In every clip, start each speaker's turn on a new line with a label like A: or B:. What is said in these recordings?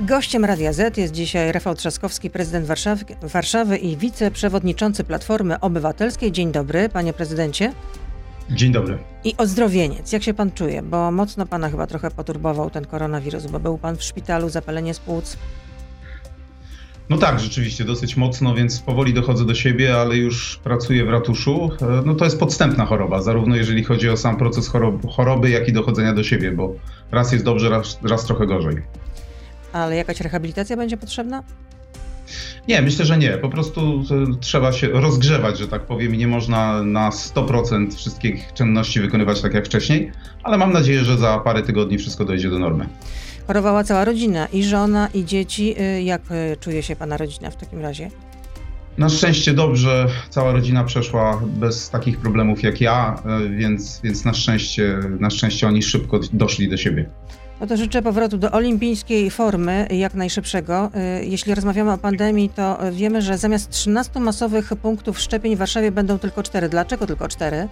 A: Gościem Radia Z jest dzisiaj Rafał Trzaskowski, prezydent Warszawy, Warszawy i wiceprzewodniczący Platformy Obywatelskiej. Dzień dobry, panie prezydencie.
B: Dzień dobry.
A: I ozdrowieniec, jak się pan czuje? Bo mocno pana chyba trochę poturbował ten koronawirus, bo był pan w szpitalu, zapalenie z płuc.
B: No tak, rzeczywiście, dosyć mocno, więc powoli dochodzę do siebie, ale już pracuję w ratuszu. E, no to jest podstępna choroba, zarówno jeżeli chodzi o sam proces choroby, jak i dochodzenia do siebie, bo raz jest dobrze, raz, raz trochę gorzej.
A: Ale jakaś rehabilitacja będzie potrzebna?
B: Nie, myślę, że nie. Po prostu e, trzeba się rozgrzewać, że tak powiem, i nie można na 100% wszystkich czynności wykonywać tak jak wcześniej, ale mam nadzieję, że za parę tygodni wszystko dojdzie do normy.
A: Chorowała cała rodzina, i żona, i dzieci. Y, jak y, czuje się pana rodzina w takim razie?
B: Na szczęście dobrze, cała rodzina przeszła bez takich problemów jak ja, e, więc, więc na, szczęście, na szczęście oni szybko doszli do siebie.
A: No to życzę powrotu do olimpijskiej formy jak najszybszego. Y, jeśli rozmawiamy o pandemii, to wiemy, że zamiast 13 masowych punktów szczepień w Warszawie będą tylko 4. Dlaczego tylko 4?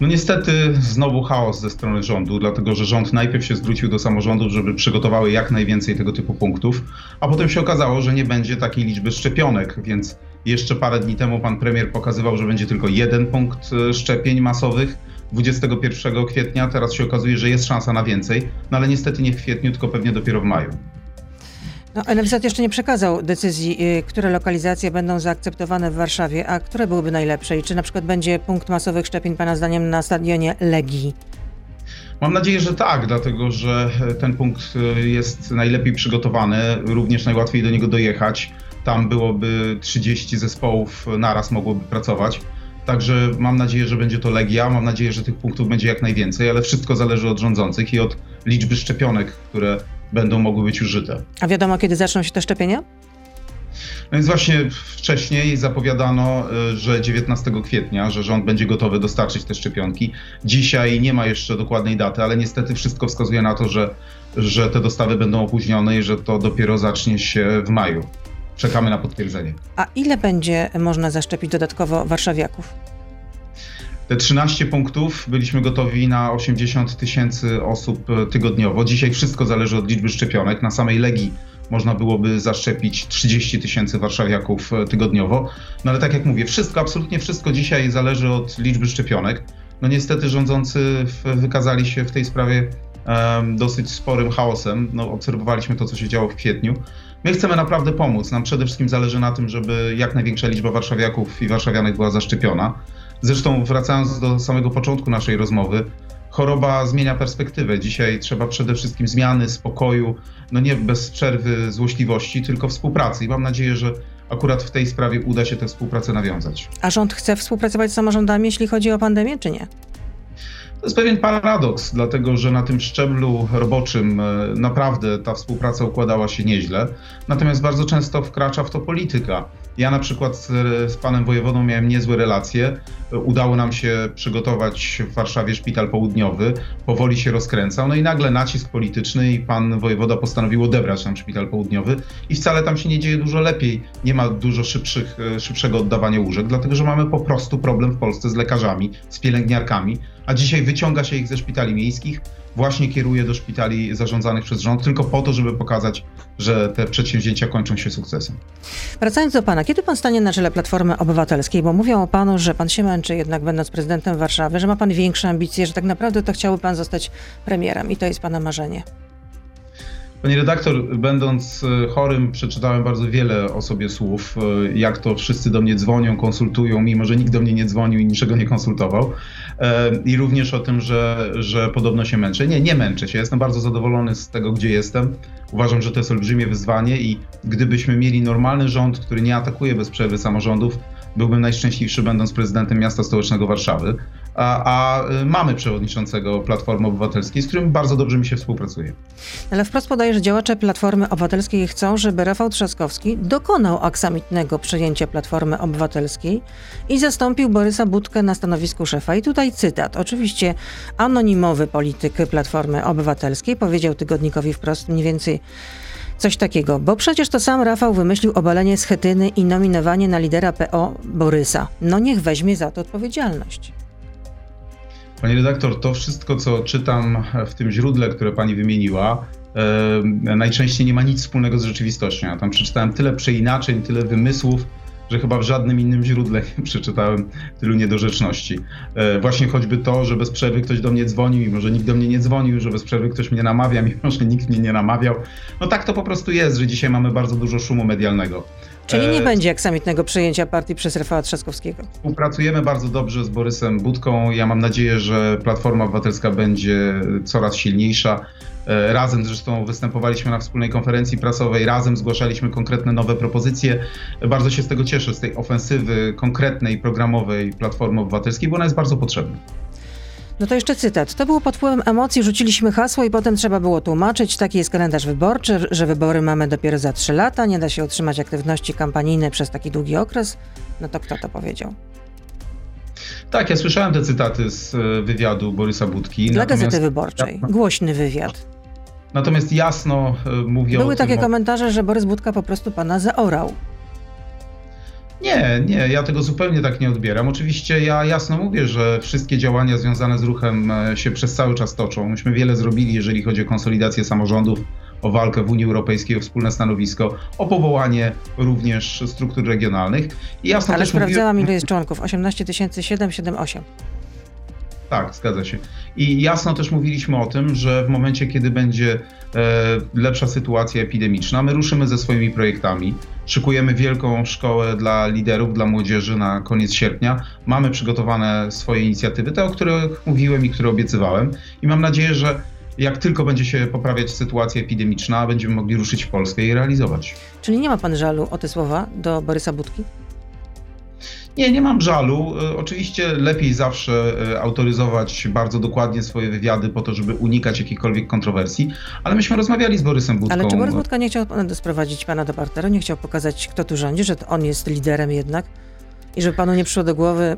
B: No niestety znowu chaos ze strony rządu, dlatego że rząd najpierw się zwrócił do samorządów, żeby przygotowały jak najwięcej tego typu punktów, a potem się okazało, że nie będzie takiej liczby szczepionek, więc jeszcze parę dni temu pan premier pokazywał, że będzie tylko jeden punkt e, szczepień masowych 21 kwietnia, teraz się okazuje, że jest szansa na więcej, no ale niestety nie w kwietniu, tylko pewnie dopiero w maju.
A: No, NFZ jeszcze nie przekazał decyzji, y, które lokalizacje będą zaakceptowane w Warszawie, a które byłyby najlepsze i czy na przykład będzie punkt masowych szczepień Pana zdaniem na stadionie Legii?
B: Mam nadzieję, że tak, dlatego że ten punkt y, jest najlepiej przygotowany, również najłatwiej do niego dojechać. Tam byłoby 30 zespołów naraz mogłoby pracować. Także mam nadzieję, że będzie to Legia. Mam nadzieję, że tych punktów będzie jak najwięcej, ale wszystko zależy od rządzących i od liczby szczepionek, które będą mogły być użyte.
A: A wiadomo, kiedy zaczną się te szczepienia?
B: No więc właśnie wcześniej zapowiadano, y, że 19 kwietnia, że rząd będzie gotowy dostarczyć te szczepionki. Dzisiaj nie ma jeszcze dokładnej daty, ale niestety wszystko wskazuje na to, że, że te dostawy będą opóźnione i że to dopiero zacznie się w maju. Czekamy na potwierdzenie.
A: A ile będzie można zaszczepić dodatkowo warszawiaków?
B: Te 13 punktów byliśmy gotowi na 80 tysięcy osób tygodniowo. Dzisiaj wszystko zależy od liczby szczepionek. Na samej Legii można byłoby zaszczepić 30 tysięcy warszawiaków tygodniowo. No ale tak jak mówię, wszystko, absolutnie wszystko dzisiaj zależy od liczby szczepionek. No niestety rządzący wykazali się w tej sprawie um, dosyć sporym chaosem. No, obserwowaliśmy to, co się działo w kwietniu. My chcemy naprawdę pomóc. Nam przede wszystkim zależy na tym, żeby jak największa liczba warszawiaków i warszawianek była zaszczepiona. Zresztą wracając do samego początku naszej rozmowy, choroba zmienia perspektywę. Dzisiaj trzeba przede wszystkim zmiany, spokoju, no nie bez przerwy złośliwości, tylko współpracy. I mam nadzieję, że akurat w tej sprawie uda się tę współpracę nawiązać.
A: A rząd chce współpracować z samorządami, jeśli chodzi o pandemię, czy nie?
B: To jest pewien paradoks, dlatego że na tym szczeblu roboczym e, naprawdę ta współpraca układała się nieźle, natomiast bardzo często wkracza w to polityka. Ja na przykład z, z, panem wojewodą miałem niezłe relacje. Udało nam się przygotować w Warszawie szpital południowy. Powoli się rozkręcał. No i nagle nacisk polityczny i pan wojewoda postanowił odebrać nam szpital południowy i wcale tam się nie dzieje dużo lepiej. Nie ma dużo szybszych, e, szybszego oddawania łóżek, dlatego że mamy po prostu problem w Polsce z lekarzami, z pielęgniarkami, a dzisiaj wyciąga się ich ze szpitali miejskich właśnie kieruje do szpitali zarządzanych przez rząd, tylko po to, żeby pokazać, że te przedsięwzięcia kończą się sukcesem.
A: Wracając do pana, kiedy pan stanie na czele Platformy Obywatelskiej? Bo mówią o panu, że pan się męczy jednak będąc prezydentem Warszawy, że ma pan większe ambicje, że tak naprawdę to chciałby pan zostać premierem i to jest pana marzenie.
B: Panie redaktor, będąc e, chorym, przeczytałem bardzo wiele o sobie słów, e, jak to wszyscy do mnie dzwonią, konsultują, mimo że nikt do mnie nie dzwonił i niczego nie konsultował. E, I również o tym, że, że podobno się męczę. Nie, nie męczę się. Jestem bardzo zadowolony z tego, gdzie jestem. Uważam, że to jest olbrzymie wyzwanie i gdybyśmy mieli normalny rząd, który nie atakuje bez przerwy samorządów, byłbym najszczęśliwszy będąc prezydentem miasta stołecznego Warszawy. A, a, y, mamy przewodniczącego Platformy Obywatelskiej, z którym bardzo dobrze mi się współpracuje.
A: Ale wprost podaje, że działacze Platformy Obywatelskiej chcą, żeby Rafał Trzaskowski dokonał aksamitnego przejęcia Platformy Obywatelskiej i zastąpił Borysa Budkę na stanowisku szefa. I tutaj cytat. Oczywiście anonimowy polityk Platformy Obywatelskiej powiedział tygodnikowi wprost mniej więcej Coś takiego, bo przecież to sam Rafał wymyślił obalenie Schetyny i nominowanie na lidera PO Borysa. No niech weźmie za to odpowiedzialność.
B: Pani redaktor, to wszystko, co czytam w tym źródle, które pani wymieniła, najczęściej nie ma nic wspólnego z rzeczywistością. Ja tam przeczytałem tyle przeinaczeń, tyle wymysłów, że chyba w żadnym innym źródle nie przeczytałem tylu niedorzeczności. E, właśnie choćby to, że bez przerwy ktoś do mnie dzwonił, mimo że nikt do mnie nie dzwonił, że bez przerwy ktoś mnie namawia, mimo że nikt mnie nie namawiał. No tak to po prostu jest, że dzisiaj mamy bardzo dużo szumu medialnego.
A: Czyli nie e... będzie aksamitnego przejęcia partii przez Rafała Trzaskowskiego.
B: Współpracujemy bardzo dobrze z Borysem Budką. Ja mam nadzieję, że Platforma Obywatelska będzie coraz silniejsza. E, razem zresztą występowaliśmy na wspólnej konferencji prasowej, razem zgłaszaliśmy konkretne nowe propozycje. Bardzo się z tego cieszę, z tej ofensywy konkretnej, programowej Platformy Obywatelskiej, bo ona jest bardzo potrzebna.
A: No to jeszcze cytat. To było pod wpływem emocji, rzuciliśmy hasło i potem trzeba było tłumaczyć. Taki jest kalendarz wyborczy, że wybory mamy dopiero za trzy lata, nie da się utrzymać aktywności kampanijnej przez taki długi okres. No to kto to powiedział?
B: Tak, ja słyszałem te cytaty z e, wywiadu Borysa Budki.
A: Dla Gazety Wyborczej. Głośny wywiad.
B: Natomiast jasno e, mówią.
A: Były takie komentarze, że Borys Budka po prostu pana zaorał.
B: Nie, nie, ja tego zupełnie tak nie odbieram. Oczywiście ja jasno mówię, że wszystkie działania związane z ruchem e, się przez cały czas toczą. Myśmy wiele zrobili, jeżeli chodzi o konsolidację samorządów, o walkę w Unii Europejskiej, o wspólne stanowisko, o powołanie również struktur regionalnych.
A: I jasno Ale sprawdzałam, mówiłem... ile jest członków. 18 778.
B: Tak, zgadza się. I jasno też mówiliśmy o tym, że w momencie, kiedy będzie e, lepsza sytuacja epidemiczna, my ruszymy ze swoimi projektami. Szykujemy wielką szkołę dla liderów, dla młodzieży na koniec sierpnia. Mamy przygotowane swoje inicjatywy, te, o których mówiłem i które obiecywałem. I mam nadzieję, że jak tylko będzie się poprawiać sytuacja epidemiczna, będziemy mogli ruszyć w Polskę i realizować.
A: Czyli nie ma pan żalu o te słowa do Borysa Budki?
B: Nie, nie mam żalu. E, oczywiście lepiej zawsze e, autoryzować bardzo dokładnie swoje wywiady po to, żeby unikać jakichkolwiek kontrowersji, ale myśmy rozmawiali z Borysem Budką.
A: Ale czy Borys Budka nie chciał sprowadzić pana do parteru, nie chciał pokazać, kto tu rządzi, że on jest liderem jednak i że panu nie przyszło do głowy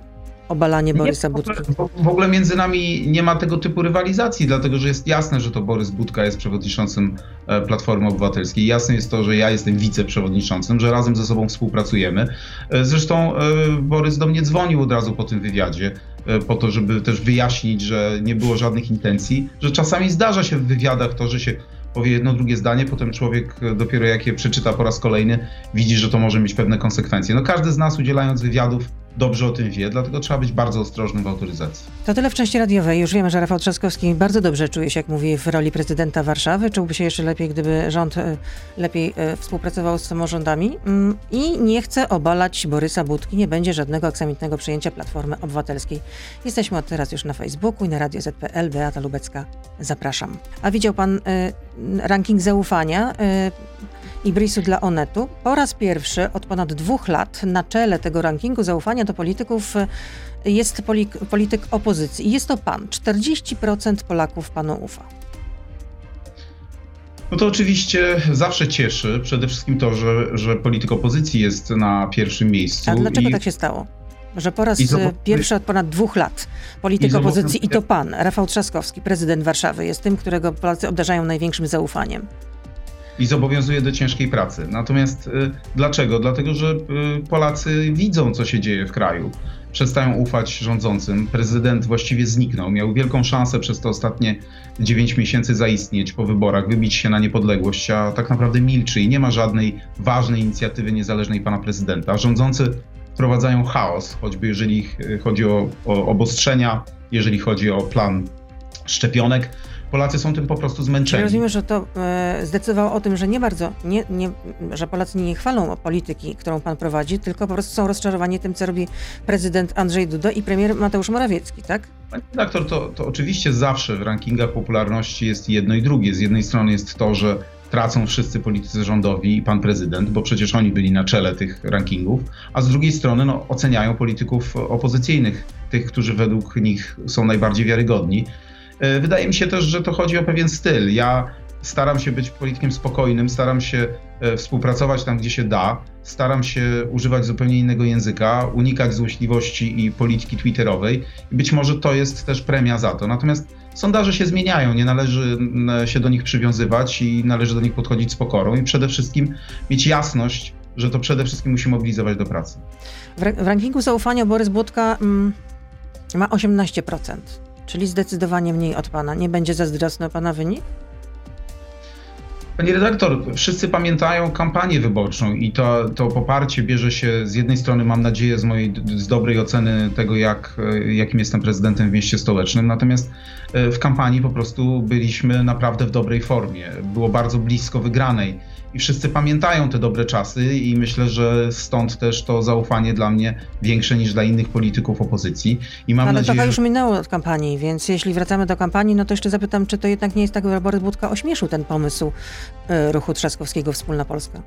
A: obalanie Borysa
B: nie,
A: Budki.
B: W ogóle między nami nie ma tego typu rywalizacji, dlatego że jest jasne, że to Borys Budka jest przewodniczącym e, Platformy Obywatelskiej. Jasne jest to, że ja jestem wiceprzewodniczącym, że razem ze sobą współpracujemy. E, zresztą e, Borys do mnie dzwonił od razu po tym wywiadzie, po to, żeby też wyjaśnić, że nie było żadnych intencji, że czasami zdarza się w wywiadach to, że się powie jedno, drugie zdanie, potem człowiek dopiero jak je przeczyta po raz kolejny, widzi, że to może mieć pewne konsekwencje. No każdy z nas udzielając wywiadów dobrze o tym wie, dlatego trzeba być bardzo ostrożnym w autoryzacji.
A: To tyle w części radiowej. Już wiemy, że Rafał Trzaskowski bardzo dobrze czuje się, jak mówi, w roli prezydenta Warszawy. Czułby się jeszcze lepiej, gdyby rząd e, lepiej e, współpracował z samorządami mm, i nie chce obalać Borysa Budki. Nie będzie żadnego aksamitnego przyjęcia Platformy Obywatelskiej. Jesteśmy od teraz już na Facebooku i na Radio ZPL. Beata Lubecka, zapraszam. A widział pan e, ranking zaufania? Ibrisu dla Onetu. Po raz pierwszy od ponad dwóch lat na czele tego rankingu zaufania do polityków jest polityk opozycji. Jest to pan. 40% Polaków panu ufa.
B: No to oczywiście zawsze cieszy przede wszystkim to, że, że polityk opozycji jest na pierwszym miejscu.
A: A dlaczego i... tak się stało? Że po raz pierwszy od ponad dwóch lat polityk i opozycji i to pan, Rafał Trzaskowski, prezydent Warszawy, jest tym, którego Polacy obdarzają największym zaufaniem
B: i zobowiązuje do ciężkiej pracy. Natomiast y, dlaczego? Dlatego, że y, Polacy widzą, co się dzieje w kraju. Przestają ufać rządzącym. Prezydent właściwie zniknął. Miał wielką szansę przez te ostatnie 9 miesięcy zaistnieć po wyborach, wybić się na niepodległość, a tak naprawdę milczy i nie ma żadnej ważnej inicjatywy niezależnej pana prezydenta. Rządzący wprowadzają chaos, choćby jeżeli chodzi o, o obostrzenia, jeżeli chodzi o plan szczepionek Polacy są tym po prostu zmęczeni.
A: Ja rozumiem, że to e, zdecydowało o tym, że nie bardzo, nie, nie, że Polacy nie chwalą polityki, którą pan prowadzi, tylko po prostu są rozczarowani tym, co robi prezydent Andrzej Duda i premier Mateusz Morawiecki, tak?
B: Panie redaktor, to, to oczywiście zawsze w rankingach popularności jest jedno i drugie. Z jednej strony jest to, że tracą wszyscy politycy rządowi i pan prezydent, bo przecież oni byli na czele tych rankingów, a z drugiej strony no, oceniają polityków opozycyjnych, tych, którzy według nich są najbardziej wiarygodni. E, wydaje mi się też, że to chodzi o pewien styl. Ja staram się być politykiem spokojnym, staram się e, współpracować tam, gdzie się da, staram się używać zupełnie innego języka, unikać złośliwości i polityki twitterowej być może to jest też premia za to. Natomiast sondaże się zmieniają, nie należy się do nich przywiązywać i należy do nich podchodzić z pokorą i przede wszystkim mieć jasność, że to przede wszystkim musi mobilizować do pracy.
A: W, rankingu zaufania Borys Budka mm, ma 18% czyli zdecydowanie mniej od pana. Nie będzie zazdrosny o pana wynik?
B: Pani redaktor, wszyscy pamiętają kampanię wyborczą i to, to poparcie bierze się z jednej strony, mam nadzieję, z mojej z dobrej oceny tego, jak, jakim jestem prezydentem w mieście stołecznym, natomiast e, w kampanii po prostu byliśmy naprawdę w dobrej formie. Było bardzo blisko wygranej i wszyscy pamiętają te dobre czasy i myślę, że stąd też to zaufanie dla mnie większe niż dla innych polityków opozycji. I mam
A: Ale
B: nadzieję,
A: trochę
B: że...
A: już minęło od kampanii, więc jeśli wracamy do kampanii, no to jeszcze zapytam, czy to jednak nie jest tak, że Borys Budka ośmieszył ten pomysł y, ruchu Trzaskowskiego Wspólna Polska?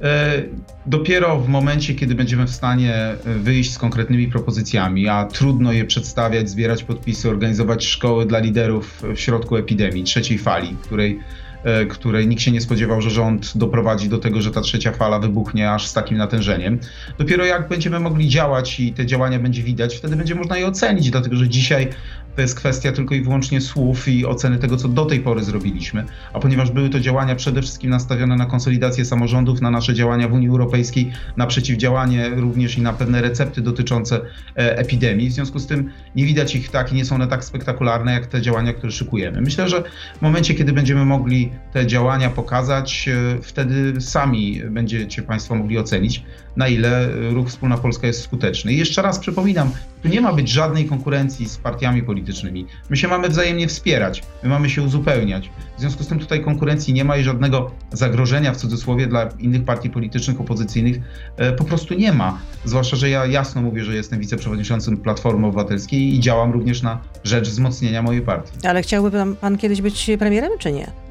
B: E, dopiero w momencie, kiedy będziemy w stanie e, wyjść z konkretnymi propozycjami, a trudno je przedstawiać, zbierać podpisy, organizować szkoły dla liderów w środku epidemii, trzeciej fali, której E, której nikt się nie spodziewał, że rząd doprowadzi do tego, że ta trzecia fala wybuchnie aż z takim natężeniem. Dopiero jak będziemy mogli działać i te działania będzie widać, wtedy będzie można je ocenić, dlatego że dzisiaj to jest kwestia tylko i wyłącznie słów i oceny tego, co do tej pory zrobiliśmy. A ponieważ były to działania przede wszystkim nastawione na konsolidację samorządów, na nasze działania w Unii Europejskiej, na przeciwdziałanie również i na pewne recepty dotyczące e, epidemii, w związku z tym nie widać ich tak i nie są one tak spektakularne, jak te działania, które szykujemy. Myślę, że w momencie, kiedy będziemy mogli te działania pokazać, e, wtedy sami będziecie Państwo mogli ocenić, na ile ruch Wspólna Polska jest skuteczny. I jeszcze raz przypominam, tu nie ma być żadnej konkurencji z partiami politycznymi. My się mamy wzajemnie wspierać, my mamy się uzupełniać. W związku z tym tutaj konkurencji nie ma i żadnego zagrożenia w cudzysłowie dla innych partii politycznych, opozycyjnych e, po prostu nie ma. Zwłaszcza, że ja jasno mówię, że jestem wiceprzewodniczącym Platformy Obywatelskiej i działam również na rzecz wzmocnienia mojej partii.
A: Ale chciałby pan, pan kiedyś być premierem, czy nie?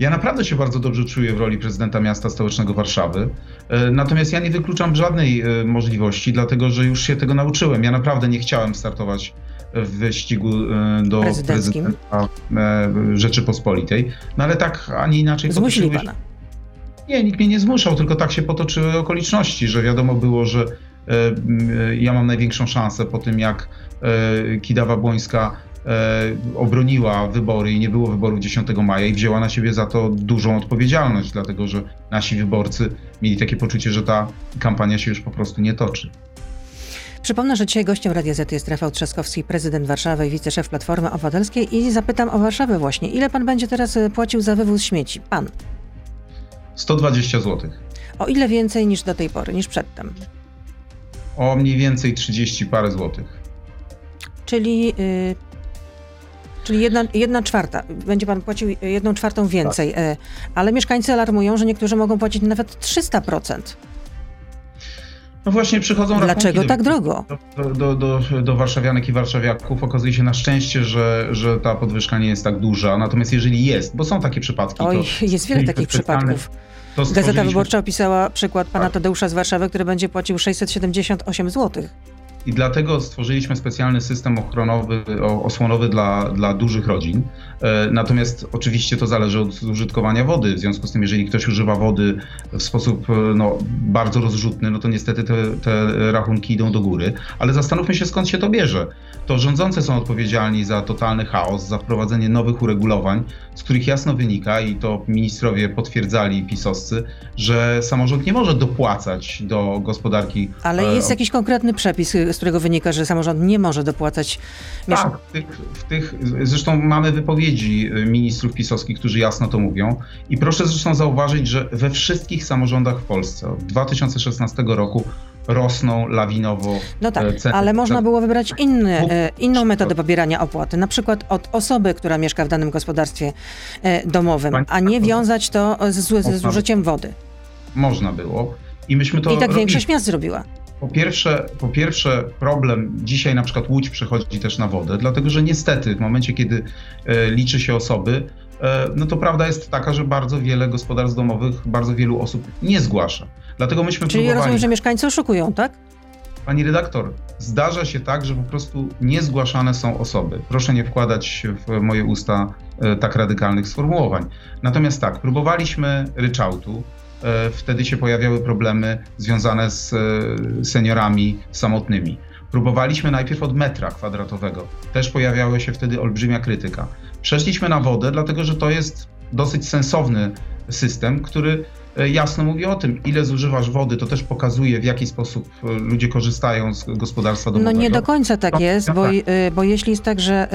B: Ja naprawdę się bardzo dobrze czuję w roli prezydenta miasta stołecznego Warszawy. E, natomiast ja nie wykluczam żadnej e, możliwości, dlatego że już się tego nauczyłem. Ja naprawdę nie chciałem startować w wyścigu e, do prezydenta Rzeczypospolitej. No ale tak, ani inaczej.
A: Zmusili pana.
B: Nie, nikt mnie nie zmuszał, tylko tak się potoczyły okoliczności, że wiadomo było, że ja mam największą szansę po tym, jak Kidawa Błońska obroniła wybory i nie było wyborów 10 maja i wzięła na siebie za to dużą odpowiedzialność, dlatego że nasi wyborcy mieli takie poczucie, że ta kampania się już po prostu nie toczy.
A: Przypomnę, że dzisiaj gościem Radia Z jest Rafał Trzaskowski, prezydent Warszawy i wiceszef Platformy Obywatelskiej i zapytam o Warszawę właśnie. Ile pan będzie teraz e, płacił za wywóz śmieci? Pan.
B: 120 zł.
A: O ile więcej niż do tej pory, niż przedtem?
B: O mniej więcej 30 parę złotych.
A: Czyli y, Czyli jedna, jedna czwarta. Będzie pan płacił jedną czwartą więcej. Tak. E, ale mieszkańcy alarmują, że niektórzy mogą płacić nawet 300%.
B: No właśnie przychodzą
A: Dlaczego do, tak drogo?
B: Do, do, do, do warszawianek i warszawiaków okazuje się na szczęście, że, że ta podwyżka nie jest tak duża. Natomiast jeżeli jest, bo są takie przypadki.
A: Oj, jest wiele takich przypadków. Gazeta Wyborcza opisała przykład pana tak. Tadeusza z Warszawy, który będzie płacił 678 zł.
B: I dlatego stworzyliśmy specjalny system ochronowy, osłonowy dla, dla dużych rodzin. E, natomiast oczywiście to zależy od użytkowania wody. W związku z tym, jeżeli ktoś używa wody w sposób e, no, bardzo rozrzutny, no to niestety te, te rachunki idą do góry. Ale zastanówmy się, skąd się to bierze. To rządzący są odpowiedzialni za totalny chaos, za wprowadzenie nowych uregulowań, z których jasno wynika, i to ministrowie potwierdzali pisowscy, że samorząd nie może dopłacać do gospodarki.
A: Ale e, jest jakiś konkretny przepis, z którego wynika, że samorząd nie może dopłacać.
B: Tak, w tych, w tych, zresztą mamy wypowiedzi y, ministrów pisowskich, którzy jasno to mówią. I proszę zresztą zauważyć, że we wszystkich samorządach w Polsce od 2016 roku rosną lawinowo.
A: No tak, e, ceny. ale można było wybrać inny, e, inną metodę pobierania opłaty, na przykład od osoby, która mieszka w danym gospodarstwie e, domowym, a nie wiązać to z, ze zużyciem wody.
B: Można było. I myśmy to.
A: I tak robili. większość miast zrobiła.
B: Po pierwsze, po pierwsze, problem dzisiaj na przykład Łódź przechodzi też na wodę, dlatego że niestety w momencie, kiedy e, liczy się osoby, e, no to prawda jest taka, że bardzo wiele gospodarstw domowych, bardzo wielu osób nie zgłasza. Dlatego myśmy
A: Czyli próbowali... rozumiem, że mieszkańcy oszukują, tak?
B: Pani redaktor, zdarza się tak, że po prostu niezgłaszane są osoby. Proszę nie wkładać w moje usta e, tak radykalnych sformułowań. Natomiast tak, próbowaliśmy ryczałtu, wtedy się pojawiały problemy związane z e, seniorami samotnymi. Próbowaliśmy najpierw od metra kwadratowego. Też pojawiała się wtedy olbrzymia krytyka. Przeszliśmy na wodę, dlatego że to jest dosyć sensowny system, który e, jasno mówi o tym, ile zużywasz wody, to też pokazuje, w jaki sposób e, ludzie korzystają z gospodarstwa domowego.
A: No nie do końca tak jest, bo,
B: tak.
A: bo jeśli jest tak, że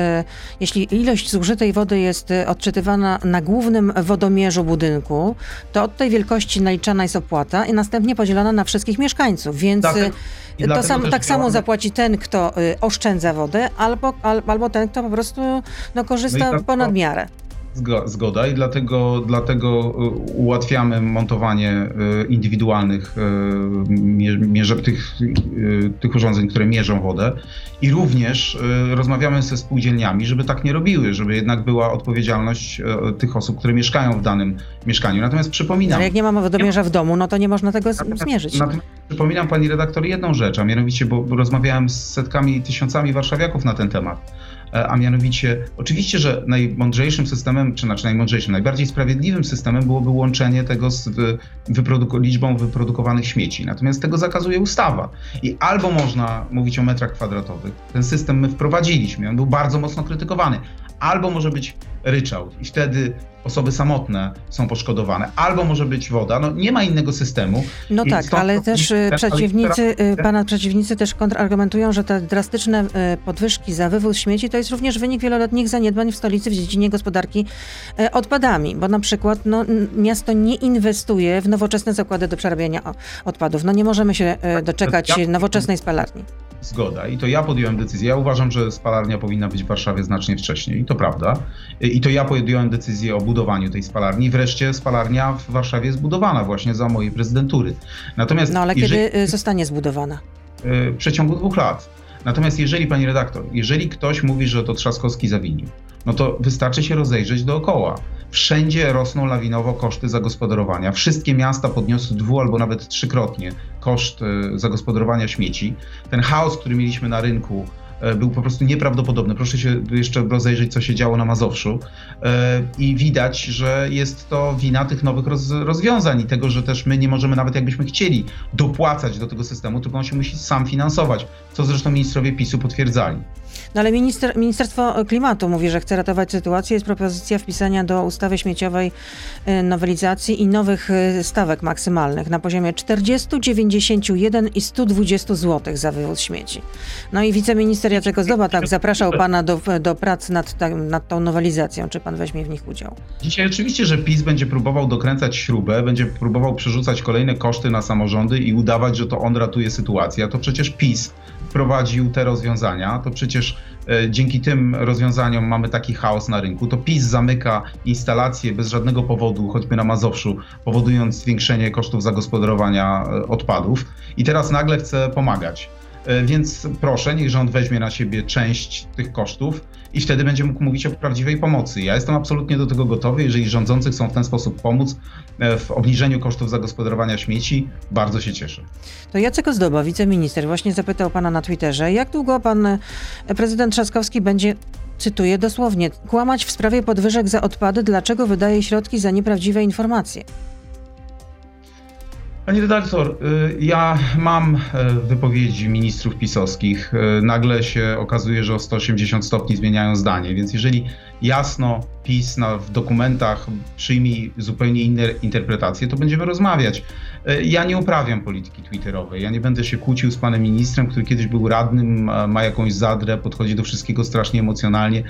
A: jeśli ilość zużytej wody jest odczytywana na głównym wodomierzu budynku, to od tej wielkości naliczana jest opłata i następnie podzielona na wszystkich mieszkańców, więc
B: Dlatego- i
A: to sam, tak samo
B: działamy-
A: zapłaci ten, kto y, oszczędza wodę, albo, al, albo ten, kto po prostu no, korzysta
B: No tak-
A: ponad miarę.
B: Zgo- Zgoda i dlatego, dlatego y, ułatwiamy montowanie y, indywidualnych mie- mierze, tych, tych urządzeń, które mierzą wodę i również rozmawiamy ze spółdzielniami, żeby tak nie robiły, żeby jednak była odpowiedzialność tych osób, które mieszkają w danym mieszkaniu. Natomiast przypominam,
A: Ale jak nie mamy wodomierza w domu, no to nie można tego
B: Natomiast-
A: zmierzyć.
B: Natomiast przypominam pani redaktor jedną rzecz, a mianowicie, bo bo rozmawiałem z setkami, tysiącami warszawiaków na ten temat. E, A mianowicie, oczywiście, że najmądrzejszym systemem, czy znaczy najmądrzejszym, najbardziej sprawiedliwym systemem byłoby łączenie tego z liczbą wyprodukowanych śmieci. Natomiast tego zakazuje ustawa. I albo można mówić o metrach kwadratowych. Ten system my wprowadziliśmy, on był bardzo mocno krytykowany. Albo może być ryczałt i wtedy osoby samotne są poszkodowane. Albo może być woda. No nie ma innego systemu.
A: No
B: I
A: tak, ale też y,
B: ale
A: przeciwnicy, y, pana przeciwnicy też kontrargumentują, że te drastyczne y, podwyżki za wywóz śmieci to jest również wynik wieloletnich zaniedbań w stolicy w dziedzinie gospodarki odpadami, bo na przykład no, miasto nie inwestuje w nowoczesne zakłady do przerabiania odpadów. No nie możemy się doczekać nowoczesnej spalarni.
B: Zgoda. I to ja podjąłem decyzję. Ja uważam, że spalarnia powinna być w Warszawie znacznie wcześniej. I to prawda. I to ja podjąłem decyzję o budowaniu tej spalarni. Wreszcie spalarnia w Warszawie jest budowana właśnie za mojej prezydentury. Natomiast
A: No ale
B: jeżeli,
A: kiedy zostanie zbudowana?
B: y, w przeciągu dwóch lat. Natomiast jeżeli, pani redaktor, jeżeli ktoś mówi, że to Trzaskowski zawinił, no to wystarczy się rozejrzeć dookoła. Wszędzie rosną lawinowo koszty zagospodarowania. Wszystkie miasta podniosły dwu albo nawet trzykrotnie koszt y, zagospodarowania śmieci. Ten chaos, który mieliśmy na rynku, y, był po prostu nieprawdopodobny. Proszę się jeszcze rozejrzeć, co się działo na Mazowszu. Y, I widać, że jest to wina tych nowych roz, rozwiązań i tego, że też my nie możemy, nawet jakbyśmy chcieli, dopłacać do tego systemu, tylko on się musi sam finansować, co zresztą ministrowie PiSu potwierdzali.
A: No ale minister, Ministerstwo Klimatu mówi, że chce ratować sytuację. Jest propozycja wpisania do ustawy śmieciowej y, nowelizacji i nowych y, stawek maksymalnych na poziomie 40, 91 i 120 zł za wywóz śmieci. No i wiceminister Jacek Ozdoba tak zapraszał pana do, do prac nad, ta- nad tą nowelizacją. Czy pan weźmie w nich udział?
B: Dzisiaj oczywiście, że PiS będzie próbował dokręcać śrubę, będzie próbował przerzucać kolejne koszty na samorządy i udawać, że to on ratuje sytuację. A to przecież PiS wprowadził te rozwiązania, to przecież e, dzięki tym rozwiązaniom mamy taki chaos na rynku. To PiS zamyka instalacje bez żadnego powodu, choćby na Mazowszu, powodując zwiększenie kosztów zagospodarowania e, odpadów i teraz nagle chce pomagać. E, Więc proszę, niech rząd weźmie na siebie część tych kosztów i wtedy będzie mógł mówić o prawdziwej pomocy. Ja jestem absolutnie do tego gotowy. Jeżeli rządzący chcą w ten sposób pomóc e, w obniżeniu kosztów zagospodarowania śmieci, bardzo się cieszę.
A: To Jacek Ozdoba, wiceminister, właśnie zapytał pana na Twitterze, jak długo pan e, prezydent Trzaskowski będzie, cytuję dosłownie, kłamać w sprawie podwyżek za odpady, dlaczego wydaje środki za nieprawdziwe informacje?
B: Pani redaktor, y, ja mam e, wypowiedzi ministrów pisowskich. E, Nagle się okazuje, że o 180 stopni zmieniają zdanie, więc jeżeli jasno PiS na, w dokumentach przyjmie zupełnie inne interpretacje, to będziemy rozmawiać. E, Ja nie uprawiam polityki twitterowej. Ja nie będę się kłócił z panem ministrem, który kiedyś był radnym, ma jakąś zadrę, podchodzi do wszystkiego strasznie emocjonalnie.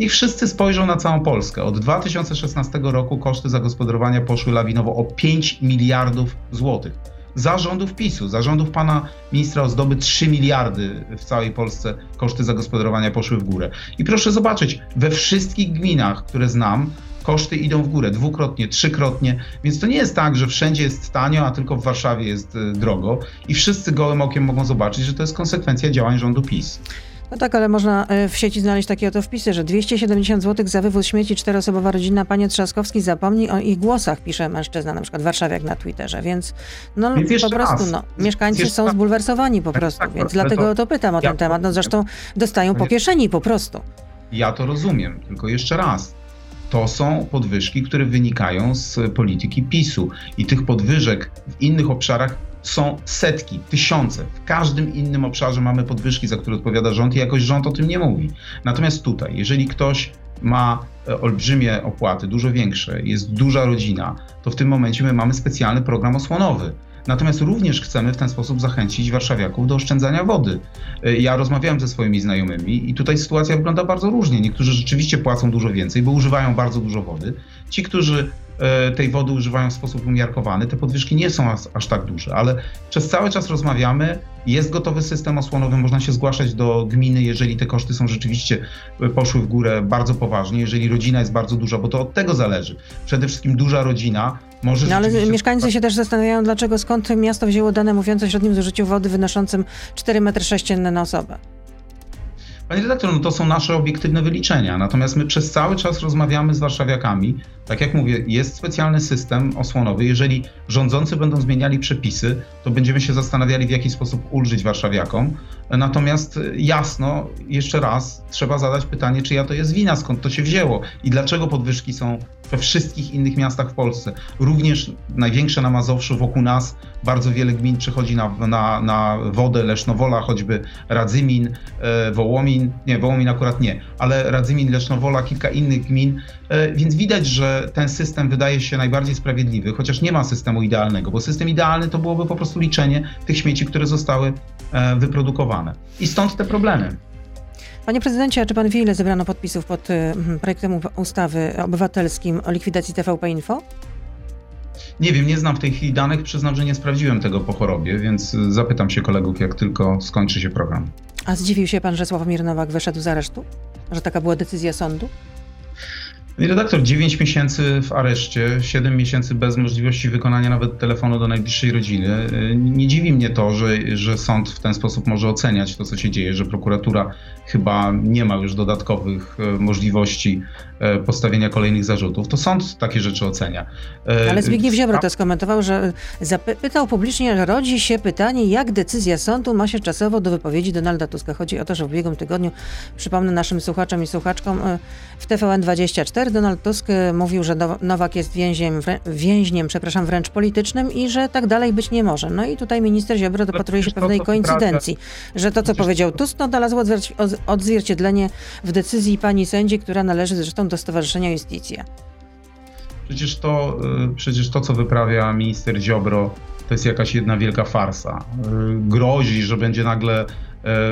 B: Niech wszyscy spojrzą na całą Polskę. Od 2016 roku koszty zagospodarowania poszły lawinowo o 5 miliardów złotych. Za rządów PiSu, za rządów pana ministra Ozdoby 3 miliardy w całej Polsce koszty zagospodarowania poszły w górę. I proszę zobaczyć, we wszystkich gminach, które znam, koszty idą w górę dwukrotnie, trzykrotnie, więc to nie jest tak, że wszędzie jest tanio, a tylko w Warszawie jest e, drogo i wszyscy gołym okiem mogą zobaczyć, że to jest konsekwencja działań rządu PiS.
A: No tak, ale można e, w sieci znaleźć takie oto wpisy, że 270 zł za wywóz śmieci czteroosobowa rodzina panie Trzaskowski zapomni o ich głosach, pisze mężczyzna, na przykład warszawiak na Twitterze, więc no
B: Więc
A: po prostu
B: raz.
A: no, mieszkańcy są zbulwersowani po
B: Tak,
A: prostu,
B: tak,
A: więc
B: ale
A: dlatego
B: to-
A: to pytam o
B: ja
A: ten temat. No zresztą dostają po kieszeni po prostu.
B: Ja to rozumiem, tylko jeszcze raz. To są podwyżki, które wynikają z polityki PiSu i tych podwyżek w innych obszarach są setki, tysiące. W każdym innym obszarze mamy podwyżki, za które odpowiada rząd i jakoś rząd o tym nie mówi. Natomiast tutaj, jeżeli ktoś ma e, olbrzymie opłaty, dużo większe, jest duża rodzina, to w tym momencie my mamy specjalny program osłonowy. Natomiast również chcemy w ten sposób zachęcić warszawiaków do oszczędzania wody. E, ja rozmawiałem ze swoimi znajomymi i tutaj sytuacja wygląda bardzo różnie. Niektórzy rzeczywiście płacą dużo więcej, bo używają bardzo dużo wody. Ci, którzy tej wody używają w sposób umiarkowany. Te podwyżki nie są aż, aż, tak duże, ale przez cały czas rozmawiamy. Jest gotowy system osłonowy, można się zgłaszać do gminy, jeżeli te koszty są rzeczywiście e, poszły w górę bardzo poważnie, jeżeli rodzina jest bardzo duża, bo to od tego zależy. Przede wszystkim duża rodzina może.
A: No ale mieszkańcy się też zastanawiają, dlaczego skąd miasto wzięło dane mówiące o średnim zużyciu wody wynoszącym 4,6 m na osobę.
B: Panie redaktor, no to są nasze obiektywne wyliczenia. Natomiast my przez cały czas rozmawiamy z warszawiakami. Tak jak mówię, jest specjalny system osłonowy. Jeżeli rządzący będą zmieniali przepisy, to będziemy się zastanawiali, w jaki sposób ulżyć warszawiakom. Natomiast jasno, jeszcze raz, trzeba zadać pytanie, czyja to jest wina, skąd to się wzięło i dlaczego podwyżki są we wszystkich innych miastach w Polsce. Również największe na Mazowszu, wokół nas bardzo wiele gmin przechodzi na, na, na wodę, Lesznowola, choćby Radzymin, e, Wołomin, nie, Wołomin akurat nie, ale Radzymin, Lesznowola, kilka innych gmin, e, więc widać, że ten system wydaje się najbardziej sprawiedliwy, chociaż nie ma systemu idealnego, bo system idealny to byłoby po prostu liczenie tych śmieci, które zostały e, wyprodukowane. I stąd te problemy.
A: Panie prezydencie, czy pan wie, ile zebrano podpisów pod y, projektem ustawy obywatelskim o likwidacji TVP Info?
B: Nie wiem, nie znam w tej chwili danych, przyznam, że nie sprawdziłem tego po chorobie, więc zapytam się kolegów, jak tylko skończy się program.
A: A zdziwił się pan, że Sławomir Nowak wyszedł z aresztu? Że taka była decyzja sądu?
B: Redaktor 9 miesięcy w areszcie, 7 miesięcy bez możliwości wykonania nawet telefonu do najbliższej rodziny. Nie dziwi mnie to, że, że sąd w ten sposób może oceniać to, co się dzieje, że prokuratura chyba nie ma już dodatkowych e, możliwości e, postawienia kolejnych zarzutów. To sąd takie rzeczy ocenia.
A: Ale Zbigniew Ziobro to skomentował, że zapytał publicznie, że rodzi się pytanie, jak decyzja sądu ma się czasowo do wypowiedzi Donalda Tuska. Chodzi o to, że w ubiegłym tygodniu, przypomnę naszym słuchaczom i słuchaczkom, w TVN24 Donald Tusk mówił, że Nowak jest więźniem, więźniem przepraszam, wręcz politycznym i że tak dalej być nie może. No i tutaj minister Ziobro dopatruje się pewnej koincydencji, że to, co powiedział Tusk, no znalazło odzwierciedlenie w decyzji pani sędzi, która należy zresztą do Stowarzyszenia Justicja.
B: Przecież to, y, przecież to, co wyprawia minister Ziobro, to jest jakaś jedna wielka farsa. Y, grozi, że będzie nagle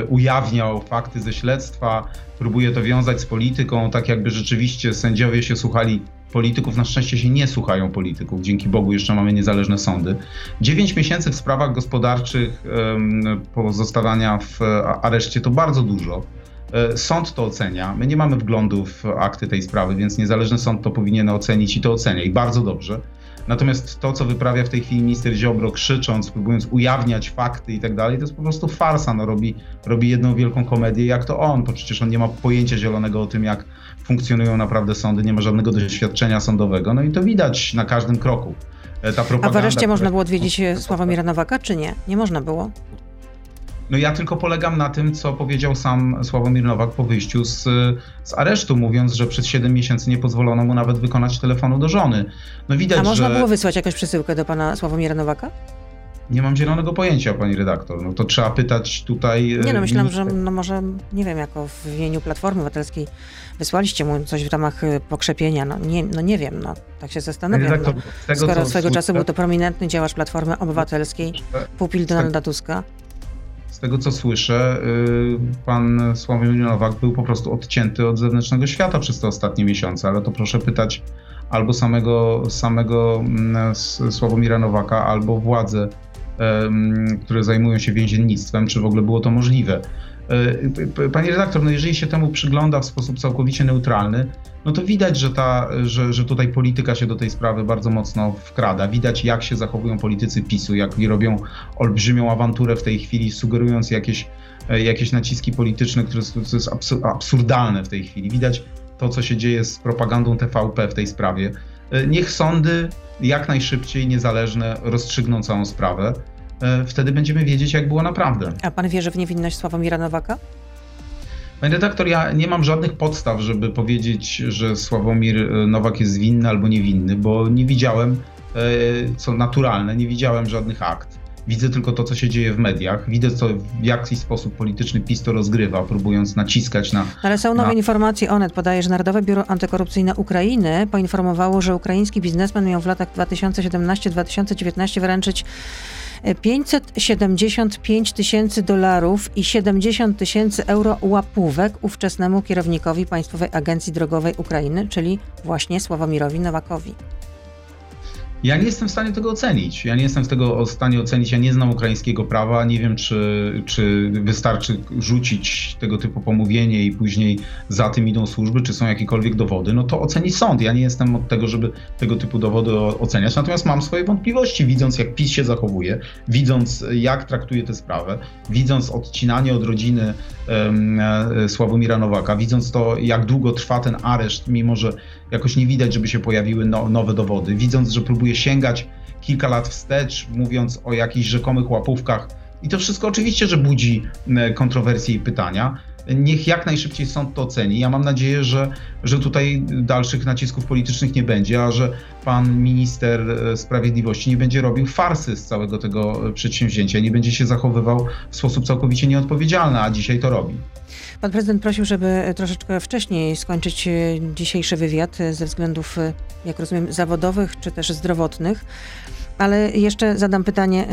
B: ujawniał fakty ze śledztwa, próbuje to wiązać z polityką, tak jakby rzeczywiście sędziowie się słuchali polityków. Na szczęście się nie słuchają polityków. Dzięki Bogu jeszcze mamy niezależne sądy. Dziewięć miesięcy w sprawach gospodarczych pozostawania w areszcie to bardzo dużo. E, sąd to ocenia. My nie mamy wglądu w akty tej sprawy, więc niezależny sąd to powinien ocenić i to ocenia i bardzo dobrze. Natomiast to, co wyprawia w tej chwili minister Ziobro, krzycząc, próbując ujawniać fakty i tak dalej, to jest po prostu farsa. No, robi, robi jedną wielką komedię, jak to on, bo przecież on nie ma pojęcia zielonego o tym, jak funkcjonują naprawdę sądy, nie ma żadnego doświadczenia sądowego. No i to widać na każdym kroku.
A: E, ta A w areszcie można było odwiedzić Sławomira Nowaka, czy nie? Nie można było?
B: No ja tylko polegam na tym, co powiedział sam Sławomir Nowak po wyjściu z, z aresztu, mówiąc, że przez 7 miesięcy nie pozwolono mu nawet wykonać telefonu do żony.
A: No widać, A można że... było wysłać jakąś przesyłkę do pana Sławomira Nowaka?
B: Nie mam zielonego pojęcia, pani redaktor. No to trzeba pytać tutaj.
A: Nie no, myślałam, że no może, nie wiem, jako w imieniu Platformy Obywatelskiej wysłaliście mu coś w ramach y, pokrzepienia. No nie, no nie wiem, no tak się zastanawiam. Redaktor, no, tego, skoro swego czasu był to prominentny działacz Platformy Obywatelskiej, pupil Donalda Tuska
B: z tego co słyszę, y, pan Sławomir Nowak był po prostu odcięty od zewnętrznego świata przez te ostatnie miesiące, ale to proszę pytać albo samego, samego mm, Sławomira Nowaka, albo władze, które zajmują się więziennictwem, czy w ogóle było to możliwe. E, Panie redaktor, no jeżeli się temu przygląda w sposób całkowicie neutralny, no to widać, że, ta, że, że tutaj polityka się do tej sprawy bardzo mocno wkrada. Widać, jak się zachowują politycy PiSu, jak robią olbrzymią awanturę w tej chwili, sugerując jakieś, e, jakieś naciski polityczne, które to jest absurdalne w tej chwili. Widać to, co się dzieje z propagandą TVP w tej sprawie. E, niech sądy jak najszybciej, niezależne, rozstrzygną całą sprawę. E, wtedy będziemy wiedzieć, jak było naprawdę.
A: A pan wierzy w niewinność Sławomira Nowaka?
B: Panie redaktor, ja nie mam żadnych podstaw, żeby powiedzieć, że Sławomir e, Nowak jest winny albo niewinny, bo nie widziałem, e, co naturalne, nie widziałem żadnych akt. Widzę tylko to, co się dzieje w mediach. Widzę, co w jaki sposób polityczny PiS to rozgrywa, próbując naciskać na.
A: Ale są nowe
B: na...
A: informacje. Onet podaje, że Narodowe Biuro Antykorupcyjne Ukrainy poinformowało, że ukraiński biznesmen miał w latach 2017-2019 wręczyć 575 tysięcy dolarów i 70 tysięcy euro łapówek ówczesnemu kierownikowi Państwowej Agencji Drogowej Ukrainy, czyli właśnie Sławomirowi Nowakowi.
B: Ja nie jestem w stanie tego ocenić. Ja nie jestem w tego w stanie ocenić. Ja nie znam ukraińskiego prawa. Nie wiem, czy, czy wystarczy rzucić tego typu pomówienie i później za tym idą służby, czy są jakiekolwiek dowody. No to oceni sąd. Ja nie jestem od tego, żeby tego typu dowody oceniać. Natomiast mam swoje wątpliwości, widząc jak PiS się zachowuje, widząc jak traktuje tę sprawę, widząc odcinanie od rodziny um, Sławomira Nowaka, widząc to, jak długo trwa ten areszt, mimo że jakoś nie widać, żeby się pojawiły no, nowe dowody, widząc, że próbuje sięgać kilka lat wstecz, mówiąc o jakichś rzekomych łapówkach. I to wszystko oczywiście, że budzi kontrowersje i pytania. Niech jak najszybciej sąd to oceni. Ja mam nadzieję, że, że tutaj dalszych nacisków politycznych nie będzie, a że pan minister e, sprawiedliwości nie będzie robił farsy z całego tego przedsięwzięcia, nie będzie się zachowywał w sposób całkowicie nieodpowiedzialny, a dzisiaj to robi.
A: Pan prezydent prosił, żeby troszeczkę wcześniej skończyć e, dzisiejszy wywiad e, ze względów, jak rozumiem, zawodowych czy też zdrowotnych. Ale jeszcze zadam pytanie,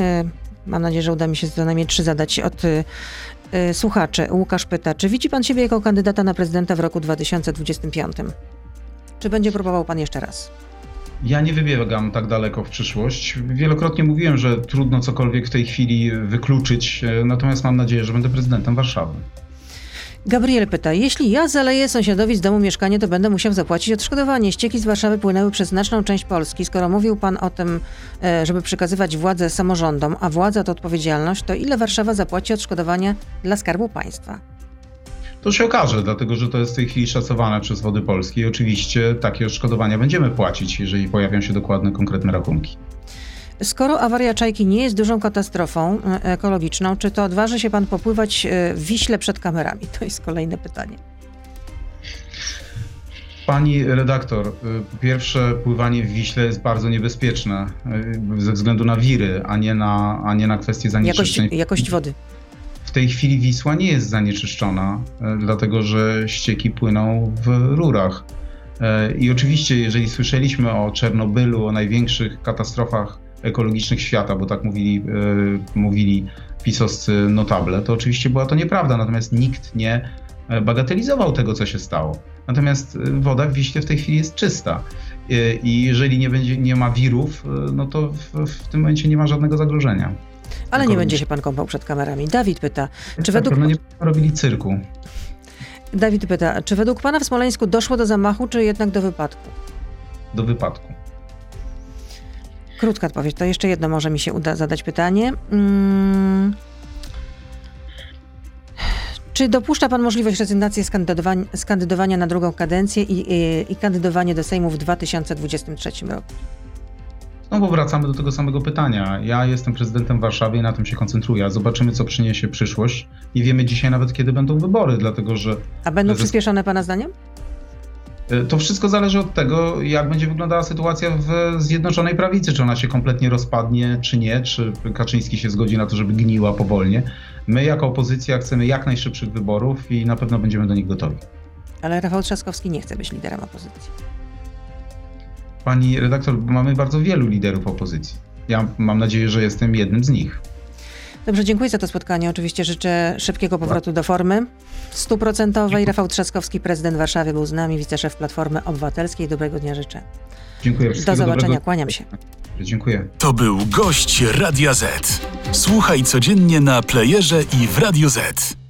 A: mam nadzieję, że uda mi się co najmniej trzy zadać od słuchaczy. Łukasz pyta, czy widzi pan siebie jako kandydata na prezydenta w roku 2025? Czy będzie próbował pan jeszcze raz?
B: Ja nie wybiegam tak daleko w przyszłość. Wielokrotnie mówiłem, że trudno cokolwiek w tej chwili wykluczyć, natomiast mam nadzieję, że będę prezydentem Warszawy.
A: Gabriel pyta, jeśli ja zaleję sąsiadowi z domu mieszkanie, to będę musiał zapłacić odszkodowanie. Ścieki z Warszawy płynęły przez znaczną część Polski. Skoro mówił pan o tym, e, żeby przekazywać władzę samorządom, a władza to odpowiedzialność, to ile Warszawa zapłaci odszkodowania dla Skarbu Państwa?
B: To się okaże, dlatego że to jest w tej chwili szacowane przez Wody Polskie i oczywiście takie odszkodowania będziemy płacić, jeżeli pojawią się dokładne, konkretne rachunki.
A: Skoro awaria Czajki nie jest dużą katastrofą e, ekologiczną, czy to odważy się pan popływać e, w Wiśle przed kamerami? To jest kolejne pytanie.
B: Pani redaktor, e, pierwsze pływanie w Wiśle jest bardzo niebezpieczne ze względu na wiry, a nie na, a nie na kwestie zanieczyszczeń.
A: Jakość, jakość wody.
B: W tej chwili Wisła nie jest zanieczyszczona, dlatego że ścieki płyną w rurach. I oczywiście, jeżeli słyszeliśmy o Czernobylu, o największych katastrofach ekologicznych świata, bo tak mówili, e, mówili pisowscy notable, to oczywiście była to nieprawda, natomiast nikt nie e, bagatelizował tego, co się stało. Natomiast e, woda w Wiśle w tej chwili jest czysta. I jeżeli nie, będzie, nie ma wirów, no to w, w tym momencie nie ma żadnego zagrożenia.
A: Ale nie będzie się pan kąpał przed kamerami. Dawid pyta, czy tak, według...
B: No nie robili cyrku.
A: Dawid pyta, czy według pana w Smoleńsku doszło do zamachu, czy jednak do wypadku?
B: Do wypadku.
A: Krótka odpowiedź. To jeszcze jedno może mi się uda zadać pytanie. Hmm. Czy dopuszcza Pan możliwość rezygnacji z kandydowania, z kandydowania na drugą kadencję i, i, i kandydowanie do Sejmu w 2023 roku?
B: No bo wracamy do tego samego pytania. Ja jestem prezydentem Warszawy i na tym się koncentruję. Zobaczymy, co przyniesie przyszłość. Nie wiemy dzisiaj nawet, kiedy będą wybory, dlatego że...
A: A będą przyspieszone Pana zdaniem?
B: E, to wszystko zależy od tego, jak będzie wyglądała sytuacja w Zjednoczonej Prawicy, czy ona się kompletnie rozpadnie, czy nie, czy Kaczyński się zgodzi na to, żeby gniła powolnie. My jako opozycja chcemy jak najszybszych wyborów i na pewno będziemy do nich gotowi.
A: Ale Rafał Trzaskowski nie chce być liderem opozycji.
B: Pani redaktor, mamy bardzo wielu liderów opozycji. Ja mam nadzieję, że jestem jednym z nich.
A: Dobrze, dziękuję za to spotkanie. Oczywiście życzę szybkiego powrotu do formy stuprocentowej. Rafał Trzaskowski, prezydent Warszawy, był z nami, wiceszef Platformy Obywatelskiej. Dobrego dnia życzę.
B: Dziękuję.
A: Do zobaczenia, dobrego. kłaniam się.
B: Dziękuję.
C: To był gość Radia Z. Słuchaj codziennie na playerze i w Radio Z.